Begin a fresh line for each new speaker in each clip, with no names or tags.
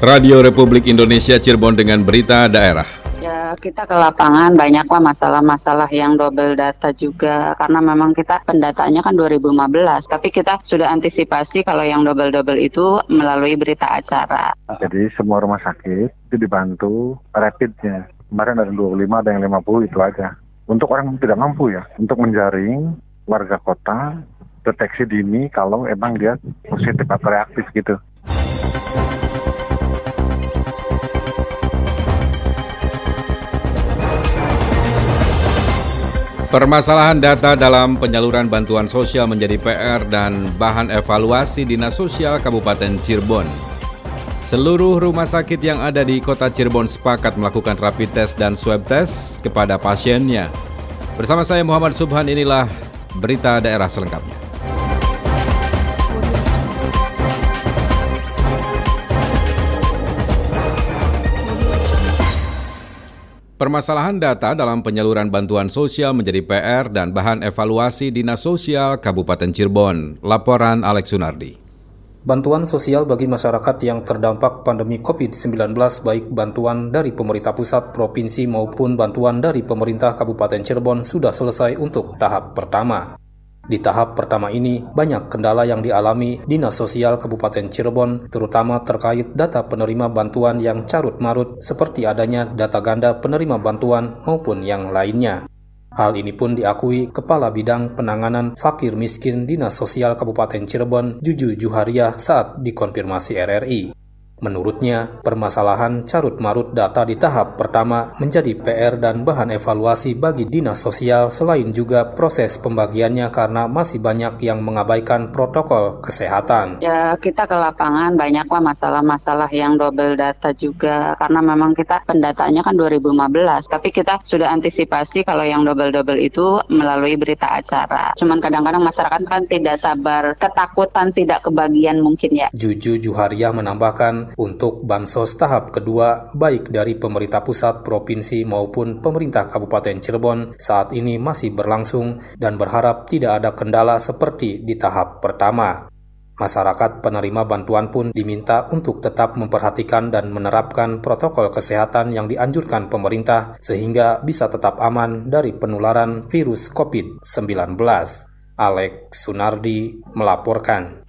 Radio Republik Indonesia Cirebon dengan berita daerah.
Ya, kita ke lapangan banyaklah masalah-masalah yang double data juga karena memang kita pendataannya kan 2015, tapi kita sudah antisipasi kalau yang double-double itu melalui berita acara.
Jadi semua rumah sakit itu dibantu rapidnya. Kemarin ada 25, ada yang 50 itu aja. Untuk orang yang tidak mampu ya, untuk menjaring warga kota deteksi dini kalau emang dia positif atau reaktif gitu.
Permasalahan data dalam penyaluran bantuan sosial menjadi PR dan bahan evaluasi Dinas Sosial Kabupaten Cirebon. Seluruh rumah sakit yang ada di kota Cirebon sepakat melakukan rapid test dan swab test kepada pasiennya. Bersama saya Muhammad Subhan inilah berita daerah selengkapnya. Permasalahan data dalam penyaluran bantuan sosial menjadi PR dan bahan evaluasi Dinas Sosial Kabupaten Cirebon. Laporan Alex Sunardi.
Bantuan sosial bagi masyarakat yang terdampak pandemi COVID-19 baik bantuan dari pemerintah pusat, provinsi maupun bantuan dari pemerintah Kabupaten Cirebon sudah selesai untuk tahap pertama. Di tahap pertama ini, banyak kendala yang dialami Dinas Sosial Kabupaten Cirebon, terutama terkait data penerima bantuan yang carut-marut seperti adanya data ganda penerima bantuan maupun yang lainnya. Hal ini pun diakui Kepala Bidang Penanganan Fakir Miskin Dinas Sosial Kabupaten Cirebon, Juju Juharia saat dikonfirmasi RRI. Menurutnya, permasalahan carut-marut data di tahap pertama menjadi PR dan bahan evaluasi bagi dinas sosial selain juga proses pembagiannya karena masih banyak yang mengabaikan protokol kesehatan.
Ya, kita ke lapangan banyaklah masalah-masalah yang double data juga karena memang kita pendataannya kan 2015, tapi kita sudah antisipasi kalau yang double-double itu melalui berita acara. Cuman kadang-kadang masyarakat kan tidak sabar, ketakutan tidak kebagian mungkin ya.
Juju Juharia menambahkan untuk bansos tahap kedua baik dari pemerintah pusat, provinsi maupun pemerintah Kabupaten Cirebon saat ini masih berlangsung dan berharap tidak ada kendala seperti di tahap pertama. Masyarakat penerima bantuan pun diminta untuk tetap memperhatikan dan menerapkan protokol kesehatan yang dianjurkan pemerintah sehingga bisa tetap aman dari penularan virus COVID-19. Alex Sunardi melaporkan.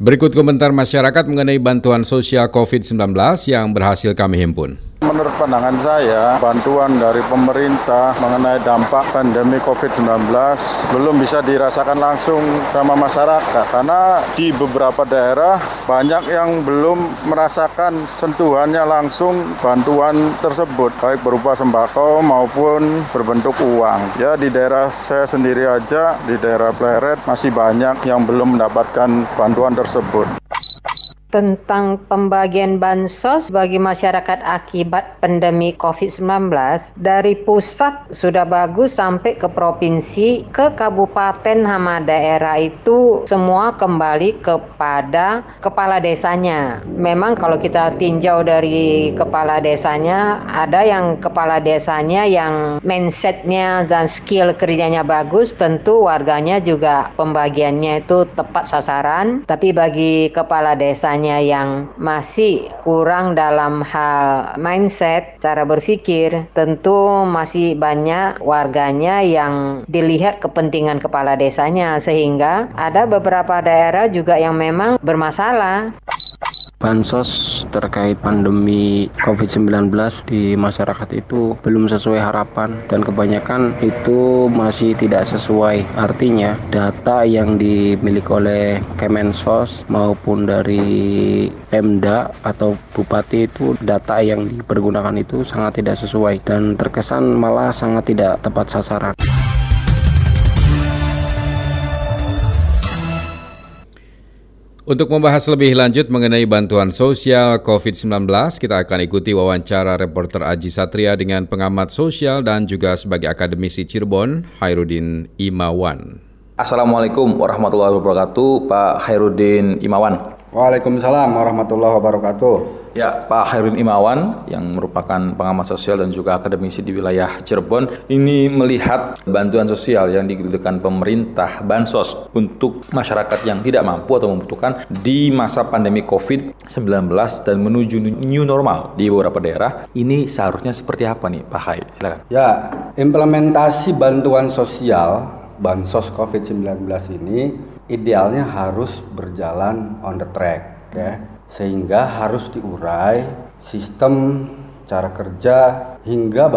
Berikut komentar masyarakat mengenai bantuan sosial COVID-19 yang berhasil kami himpun.
Menurut pandangan saya, bantuan dari pemerintah mengenai dampak pandemi COVID-19 belum bisa dirasakan langsung sama masyarakat. Karena di beberapa daerah banyak yang belum merasakan sentuhannya langsung bantuan tersebut. Baik berupa sembako maupun berbentuk uang. Ya di daerah saya sendiri aja di daerah Pleret masih banyak yang belum mendapatkan bantuan tersebut
tentang pembagian bansos bagi masyarakat akibat pandemi COVID-19 dari pusat sudah bagus sampai ke provinsi ke kabupaten sama daerah itu semua kembali kepada kepala desanya. Memang kalau kita tinjau dari kepala desanya ada yang kepala desanya yang mindsetnya dan skill kerjanya bagus tentu warganya juga pembagiannya itu tepat sasaran tapi bagi kepala desanya misalnya yang masih kurang dalam hal mindset, cara berpikir, tentu masih banyak warganya yang dilihat kepentingan kepala desanya sehingga ada beberapa daerah juga yang memang bermasalah.
Bansos terkait pandemi COVID-19 di masyarakat itu belum sesuai harapan dan kebanyakan itu masih tidak sesuai. Artinya data yang dimiliki oleh Kemensos maupun dari Pemda atau Bupati itu data yang dipergunakan itu sangat tidak sesuai dan terkesan malah sangat tidak tepat sasaran.
Untuk membahas lebih lanjut mengenai bantuan sosial COVID-19, kita akan ikuti wawancara reporter Aji Satria dengan pengamat sosial dan juga sebagai akademisi Cirebon, Hairudin Imawan.
Assalamualaikum warahmatullahi wabarakatuh, Pak Hairudin Imawan.
Waalaikumsalam warahmatullahi wabarakatuh.
Ya, Pak Herwin Imawan yang merupakan pengamat sosial dan juga akademisi di wilayah Cirebon ini melihat bantuan sosial yang diberikan pemerintah bansos untuk masyarakat yang tidak mampu atau membutuhkan di masa pandemi COVID-19 dan menuju new normal di beberapa daerah. Ini seharusnya seperti apa nih, Pak Hai? Silakan.
Ya, implementasi bantuan sosial bansos COVID-19 ini idealnya harus berjalan on the track ya sehingga harus diurai sistem cara kerja hingga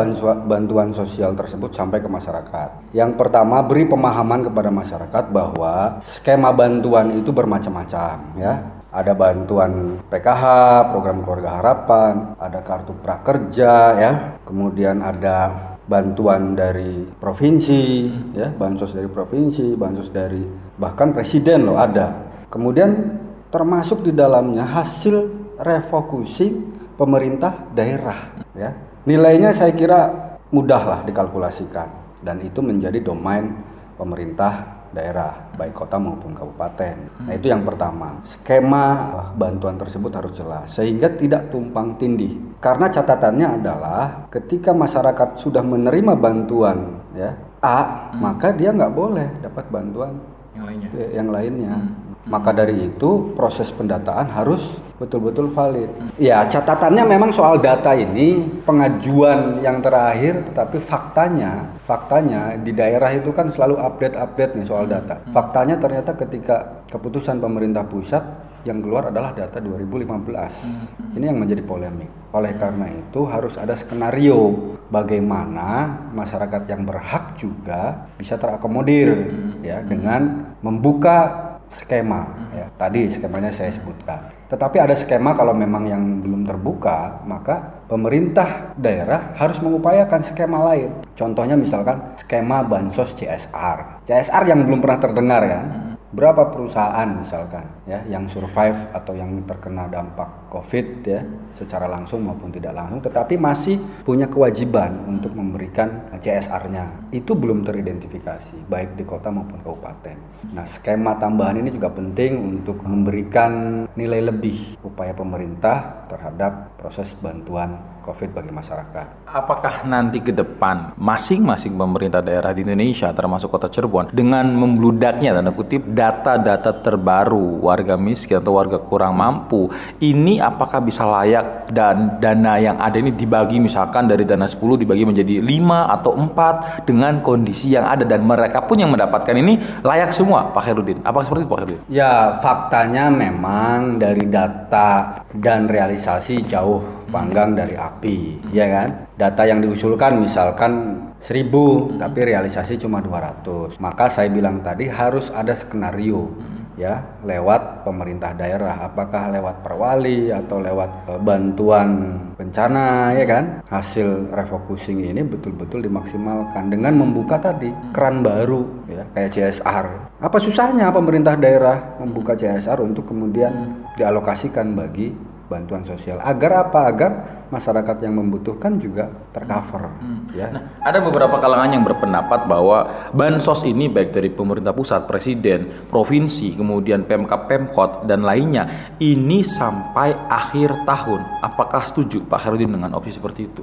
bantuan sosial tersebut sampai ke masyarakat. Yang pertama, beri pemahaman kepada masyarakat bahwa skema bantuan itu bermacam-macam ya. Ada bantuan PKH, program keluarga harapan, ada kartu prakerja ya. Kemudian ada bantuan dari provinsi ya, bansos dari provinsi, bansos dari bahkan presiden loh ada. Kemudian termasuk di dalamnya hasil refocusing pemerintah daerah ya. Nilainya saya kira mudahlah dikalkulasikan dan itu menjadi domain pemerintah daerah baik kota maupun kabupaten. Nah, itu yang pertama. Skema bantuan tersebut harus jelas sehingga tidak tumpang tindih. Karena catatannya adalah ketika masyarakat sudah menerima bantuan ya A, hmm. maka dia nggak boleh dapat bantuan yang lainnya. Yang lainnya. Hmm. Maka dari itu proses pendataan harus betul-betul valid. Ya, catatannya memang soal data ini pengajuan yang terakhir tetapi faktanya, faktanya di daerah itu kan selalu update-update nih soal data. Faktanya ternyata ketika keputusan pemerintah pusat yang keluar adalah data 2015. Ini yang menjadi polemik. Oleh karena itu harus ada skenario bagaimana masyarakat yang berhak juga bisa terakomodir ya dengan membuka skema ya. Tadi skemanya saya sebutkan. Tetapi ada skema kalau memang yang belum terbuka maka pemerintah daerah harus mengupayakan skema lain. Contohnya misalkan skema bansos CSR CSR yang belum pernah terdengar kan? Berapa perusahaan misalkan ya yang survive atau yang terkena dampak COVID ya secara langsung maupun tidak langsung tetapi masih punya kewajiban untuk memberikan CSR-nya itu belum teridentifikasi baik di kota maupun kabupaten. Nah, skema tambahan ini juga penting untuk memberikan nilai lebih upaya pemerintah terhadap proses bantuan COVID bagi masyarakat.
Apakah nanti ke depan masing-masing pemerintah daerah di Indonesia termasuk kota Cirebon dengan membludaknya tanda kutip data-data terbaru warga miskin atau warga kurang mampu ini apakah bisa layak dan dana yang ada ini dibagi misalkan dari dana 10 dibagi menjadi 5 atau 4 dengan kondisi yang ada dan mereka pun yang mendapatkan ini layak semua Pak Herudin. Apakah seperti itu Pak Herudin?
Ya faktanya memang dari data dan realisasi jauh panggang dari api, ya kan? Data yang diusulkan misalkan 1000 tapi realisasi cuma 200. Maka saya bilang tadi harus ada skenario ya lewat pemerintah daerah. Apakah lewat perwali atau lewat e, bantuan bencana ya kan? Hasil refocusing ini betul-betul dimaksimalkan dengan membuka tadi keran baru ya kayak CSR apa susahnya pemerintah daerah membuka CSR untuk kemudian dialokasikan bagi bantuan sosial. Agar apa? Agar masyarakat yang membutuhkan juga tercover hmm. ya.
Nah, ada beberapa kalangan yang berpendapat bahwa bansos ini baik dari pemerintah pusat presiden provinsi kemudian pemkap pemkot dan lainnya ini sampai akhir tahun. Apakah setuju Pak Herudin dengan opsi seperti itu?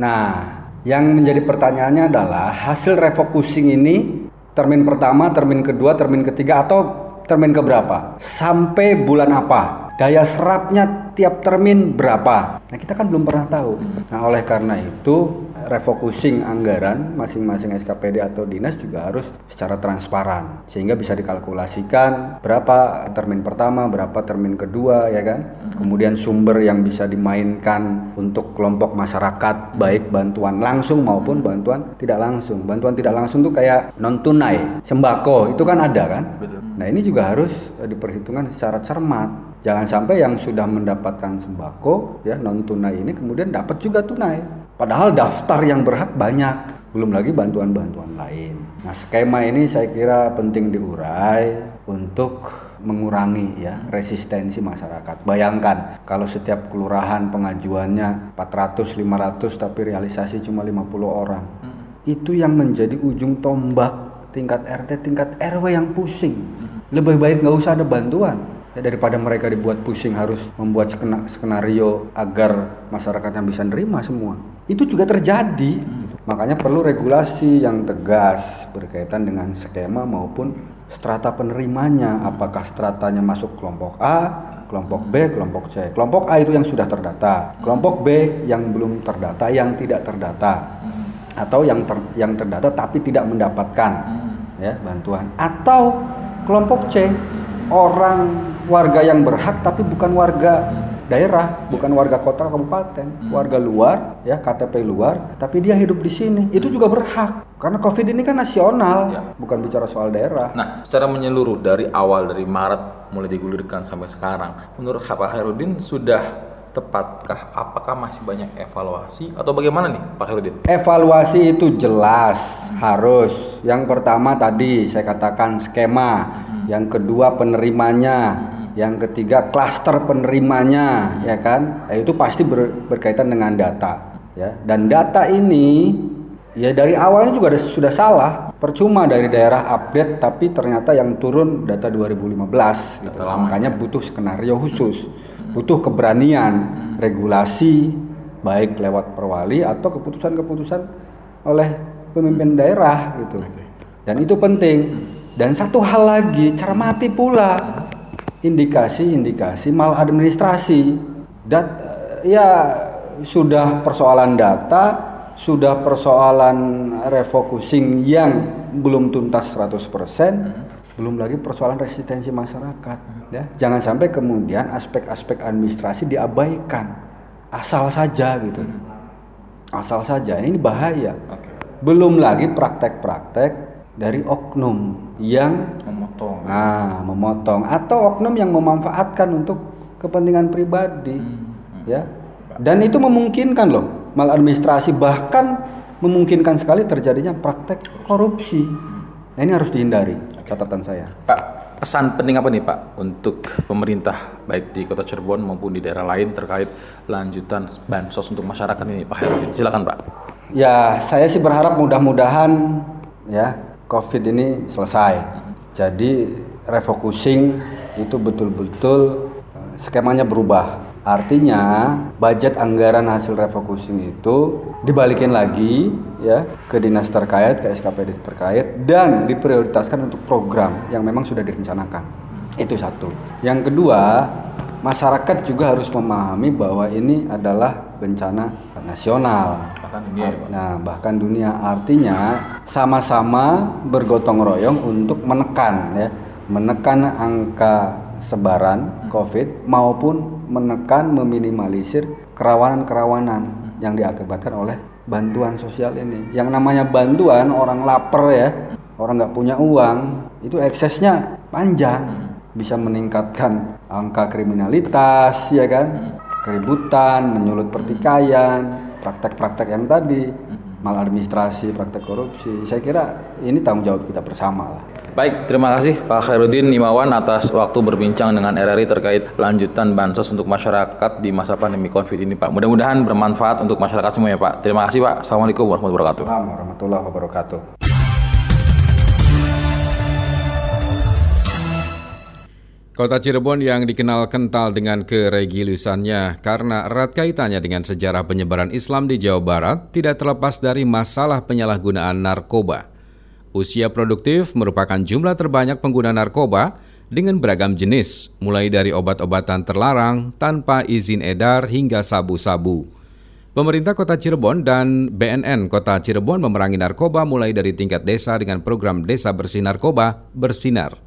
Nah yang menjadi pertanyaannya adalah hasil refocusing ini termin pertama termin kedua termin ketiga atau termin keberapa? Sampai bulan apa daya serapnya tiap termin berapa. Nah, kita kan belum pernah tahu. Nah, oleh karena itu refocusing anggaran masing-masing SKPD atau dinas juga harus secara transparan sehingga bisa dikalkulasikan berapa termin pertama, berapa termin kedua ya kan. Kemudian sumber yang bisa dimainkan untuk kelompok masyarakat baik bantuan langsung maupun bantuan tidak langsung. Bantuan tidak langsung tuh kayak non tunai, sembako itu kan ada kan. Nah, ini juga harus diperhitungkan secara cermat Jangan sampai yang sudah mendapatkan sembako ya non tunai ini kemudian dapat juga tunai. Padahal daftar yang berhak banyak, belum lagi bantuan-bantuan lain. Nah, skema ini saya kira penting diurai untuk mengurangi ya resistensi masyarakat. Bayangkan kalau setiap kelurahan pengajuannya 400 500 tapi realisasi cuma 50 orang. Hmm. Itu yang menjadi ujung tombak tingkat RT, tingkat RW yang pusing. Lebih baik nggak usah ada bantuan Ya, daripada mereka dibuat pusing harus membuat skenario agar masyarakatnya bisa nerima semua. Itu juga terjadi. Makanya perlu regulasi yang tegas berkaitan dengan skema maupun strata penerimanya. Apakah stratanya masuk kelompok A, kelompok B, kelompok C. Kelompok A itu yang sudah terdata, kelompok B yang belum terdata, yang tidak terdata, atau yang ter, yang terdata tapi tidak mendapatkan ya bantuan, atau kelompok C orang warga yang berhak tapi bukan warga daerah, bukan warga kota kabupaten, hmm. warga luar ya KTP luar, tapi dia hidup di sini. Itu juga berhak. Karena Covid ini kan nasional, ya. bukan bicara soal daerah.
Nah, secara menyeluruh dari awal dari Maret mulai digulirkan sampai sekarang, menurut Pak Hairudin sudah tepatkah? Apakah masih banyak evaluasi atau bagaimana nih Pak Hairudin?
Evaluasi itu jelas hmm. harus. Yang pertama tadi saya katakan skema, hmm. yang kedua penerimanya. Hmm yang ketiga klaster penerimanya ya kan? Ya, itu pasti ber, berkaitan dengan data ya. Dan data ini ya dari awalnya juga ada, sudah salah. Percuma dari daerah update tapi ternyata yang turun data 2015 gitu. makanya butuh skenario khusus. Butuh keberanian regulasi baik lewat perwali atau keputusan-keputusan oleh pemimpin daerah gitu. Dan itu penting. Dan satu hal lagi cermati pula indikasi-indikasi maladministrasi. Dat ya sudah persoalan data, sudah persoalan refocusing yang belum tuntas 100%, hmm. belum lagi persoalan resistensi masyarakat, hmm. ya. Jangan sampai kemudian aspek-aspek administrasi diabaikan. Asal saja gitu. Hmm. Asal saja. Ini bahaya. Okay. Belum lagi praktek-praktek dari oknum yang
memotong.
Nah, memotong atau oknum yang memanfaatkan untuk kepentingan pribadi, hmm. hmm. ya. Dan itu memungkinkan loh maladministrasi bahkan memungkinkan sekali terjadinya praktek korupsi. Nah, ini harus dihindari catatan saya.
Pak, pesan penting apa nih Pak untuk pemerintah baik di Kota Cirebon maupun di daerah lain terkait lanjutan bansos untuk masyarakat ini Pak Herudin? Silakan Pak.
Ya, saya sih berharap mudah-mudahan ya COVID ini selesai. Jadi refocusing itu betul-betul eh, skemanya berubah. Artinya budget anggaran hasil refocusing itu dibalikin lagi ya ke dinas terkait, ke SKPD terkait dan diprioritaskan untuk program yang memang sudah direncanakan. Itu satu. Yang kedua, masyarakat juga harus memahami bahwa ini adalah bencana nasional bahkan dunia ya, nah bahkan dunia. Artinya sama-sama bergotong royong untuk menekan ya. Menekan angka sebaran hmm. COVID maupun menekan meminimalisir kerawanan-kerawanan hmm. yang diakibatkan oleh bantuan sosial ini. Yang namanya bantuan orang lapar ya, orang nggak punya uang, itu eksesnya panjang, hmm. bisa meningkatkan angka kriminalitas ya kan, keributan, menyulut pertikaian, praktek-praktek yang tadi maladministrasi, praktek korupsi. Saya kira ini tanggung jawab kita bersama lah.
Baik, terima kasih Pak Khairuddin Nimawan atas waktu berbincang dengan RRI terkait lanjutan bansos untuk masyarakat di masa pandemi COVID ini Pak. Mudah-mudahan bermanfaat untuk masyarakat semua ya Pak. Terima kasih Pak. Assalamualaikum warahmatullahi wabarakatuh.
Warahmatullahi wabarakatuh.
Kota Cirebon yang dikenal kental dengan keregiliusannya karena erat kaitannya dengan sejarah penyebaran Islam di Jawa Barat tidak terlepas dari masalah penyalahgunaan narkoba. Usia produktif merupakan jumlah terbanyak pengguna narkoba dengan beragam jenis, mulai dari obat-obatan terlarang, tanpa izin edar hingga sabu-sabu. Pemerintah Kota Cirebon dan BNN Kota Cirebon memerangi narkoba mulai dari tingkat desa dengan program Desa Bersih Narkoba Bersinar.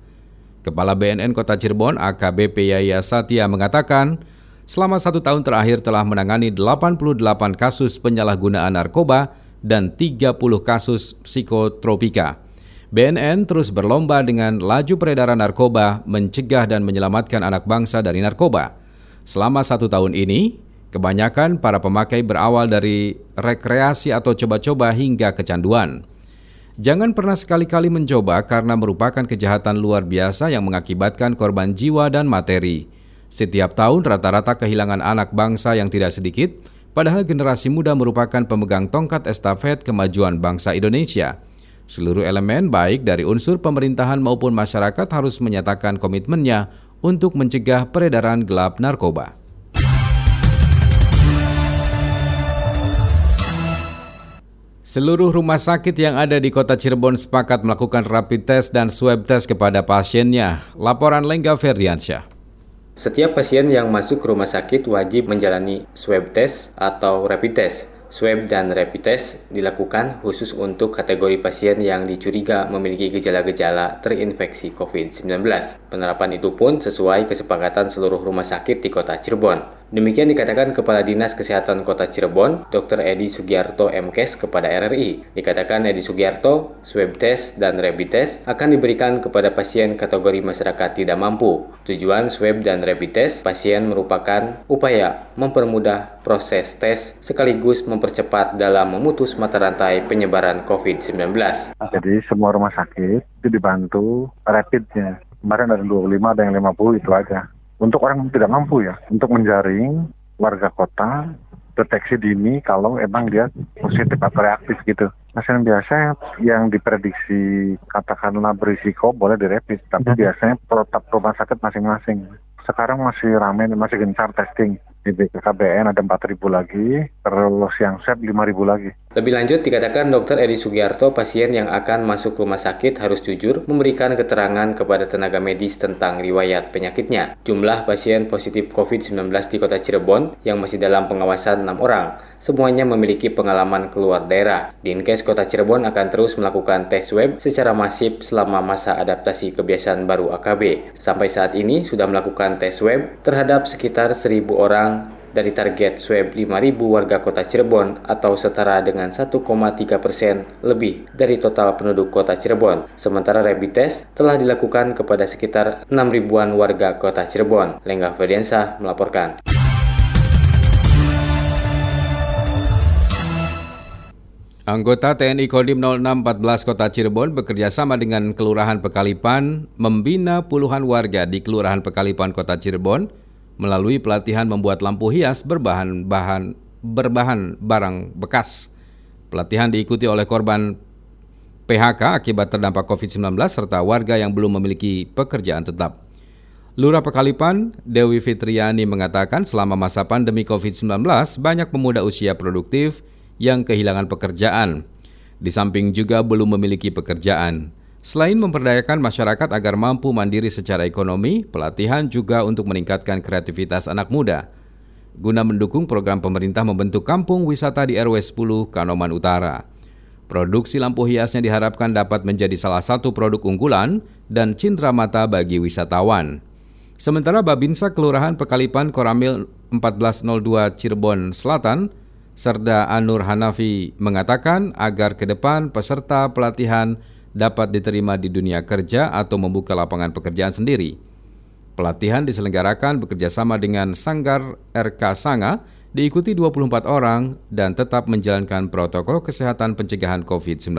Kepala BNN Kota Cirebon AKBP Yaya Satya mengatakan, selama satu tahun terakhir telah menangani 88 kasus penyalahgunaan narkoba dan 30 kasus psikotropika. BNN terus berlomba dengan laju peredaran narkoba, mencegah dan menyelamatkan anak bangsa dari narkoba. Selama satu tahun ini, kebanyakan para pemakai berawal dari rekreasi atau coba-coba hingga kecanduan. Jangan pernah sekali-kali mencoba karena merupakan kejahatan luar biasa yang mengakibatkan korban jiwa dan materi. Setiap tahun rata-rata kehilangan anak bangsa yang tidak sedikit, padahal generasi muda merupakan pemegang tongkat estafet kemajuan bangsa Indonesia. Seluruh elemen baik dari unsur pemerintahan maupun masyarakat harus menyatakan komitmennya untuk mencegah peredaran gelap narkoba. Seluruh rumah sakit yang ada di kota Cirebon sepakat melakukan rapid test dan swab test kepada pasiennya. Laporan Lengga Ferdiansyah.
Setiap pasien yang masuk ke rumah sakit wajib menjalani swab test atau rapid test. Swab dan rapid test dilakukan khusus untuk kategori pasien yang dicuriga memiliki gejala-gejala terinfeksi COVID-19. Penerapan itu pun sesuai kesepakatan seluruh rumah sakit di kota Cirebon. Demikian dikatakan Kepala Dinas Kesehatan Kota Cirebon, Dr. Edi Sugiarto MKes kepada RRI. Dikatakan Edi Sugiarto, swab test dan rapid test akan diberikan kepada pasien kategori masyarakat tidak mampu. Tujuan swab dan rapid test pasien merupakan upaya mempermudah proses tes sekaligus mempercepat dalam memutus mata rantai penyebaran COVID-19.
Jadi semua rumah sakit itu dibantu rapidnya. Kemarin ada 25, ada yang 50 itu aja untuk orang yang tidak mampu ya, untuk menjaring warga kota deteksi dini kalau emang dia positif atau reaktif gitu. Pasien biasa yang diprediksi katakanlah berisiko boleh direpit, tapi hmm. biasanya protap rumah sakit masing-masing. Sekarang masih ramai, masih gencar testing di BKKBN ada 4.000 lagi, terus yang SEP 5.000 lagi.
Lebih lanjut dikatakan Dr. Edi Sugiarto, pasien yang akan masuk rumah sakit harus jujur memberikan keterangan kepada tenaga medis tentang riwayat penyakitnya. Jumlah pasien positif COVID-19 di kota Cirebon yang masih dalam pengawasan 6 orang, semuanya memiliki pengalaman keluar daerah. Dinkes Kota Cirebon akan terus melakukan tes web secara masif selama masa adaptasi kebiasaan baru AKB. Sampai saat ini sudah melakukan tes web terhadap sekitar 1.000 orang dari target swab 5.000 warga kota Cirebon atau setara dengan 1,3 persen lebih dari total penduduk kota Cirebon. Sementara rapid test telah dilakukan kepada sekitar 6 ribuan warga kota Cirebon. Lengga Ferdiansa melaporkan.
Anggota TNI Kodim 0614 Kota Cirebon bekerja sama dengan Kelurahan Pekalipan membina puluhan warga di Kelurahan Pekalipan Kota Cirebon melalui pelatihan membuat lampu hias berbahan bahan berbahan barang bekas. Pelatihan diikuti oleh korban PHK akibat terdampak COVID-19 serta warga yang belum memiliki pekerjaan tetap. Lurah Pekalipan, Dewi Fitriani mengatakan selama masa pandemi COVID-19 banyak pemuda usia produktif yang kehilangan pekerjaan. Di samping juga belum memiliki pekerjaan. Selain memperdayakan masyarakat agar mampu mandiri secara ekonomi, pelatihan juga untuk meningkatkan kreativitas anak muda. Guna mendukung program pemerintah membentuk kampung wisata di RW 10 Kanoman Utara. Produksi lampu hiasnya diharapkan dapat menjadi salah satu produk unggulan dan cindera mata bagi wisatawan. Sementara Babinsa Kelurahan Pekalipan Koramil 1402 Cirebon Selatan, Serda Anur Hanafi mengatakan agar ke depan peserta pelatihan dapat diterima di dunia kerja atau membuka lapangan pekerjaan sendiri. Pelatihan diselenggarakan bekerjasama dengan Sanggar RK Sanga, diikuti 24 orang dan tetap menjalankan protokol kesehatan pencegahan COVID-19.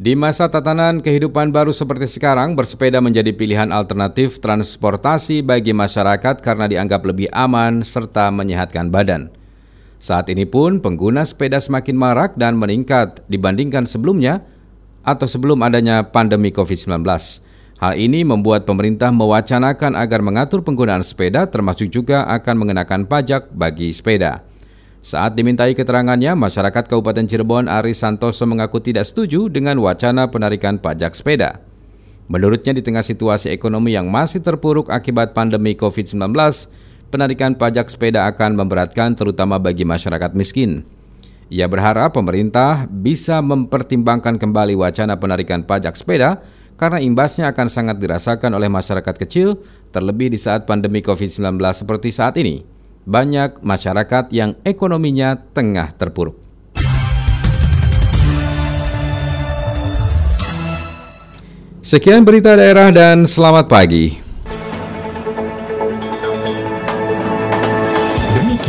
Di masa tatanan kehidupan baru seperti sekarang, bersepeda menjadi pilihan alternatif transportasi bagi masyarakat karena dianggap lebih aman serta menyehatkan badan. Saat ini pun pengguna sepeda semakin marak dan meningkat dibandingkan sebelumnya atau sebelum adanya pandemi COVID-19. Hal ini membuat pemerintah mewacanakan agar mengatur penggunaan sepeda termasuk juga akan mengenakan pajak bagi sepeda. Saat dimintai keterangannya, masyarakat Kabupaten Cirebon Ari Santoso mengaku tidak setuju dengan wacana penarikan pajak sepeda. Menurutnya di tengah situasi ekonomi yang masih terpuruk akibat pandemi COVID-19, penarikan pajak sepeda akan memberatkan terutama bagi masyarakat miskin. Ia berharap pemerintah bisa mempertimbangkan kembali wacana penarikan pajak sepeda karena imbasnya akan sangat dirasakan oleh masyarakat kecil, terlebih di saat pandemi COVID-19 seperti saat ini. Banyak masyarakat yang ekonominya tengah terpuruk. Sekian berita daerah dan selamat pagi.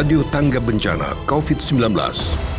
Radio Tangga Bencana COVID-19.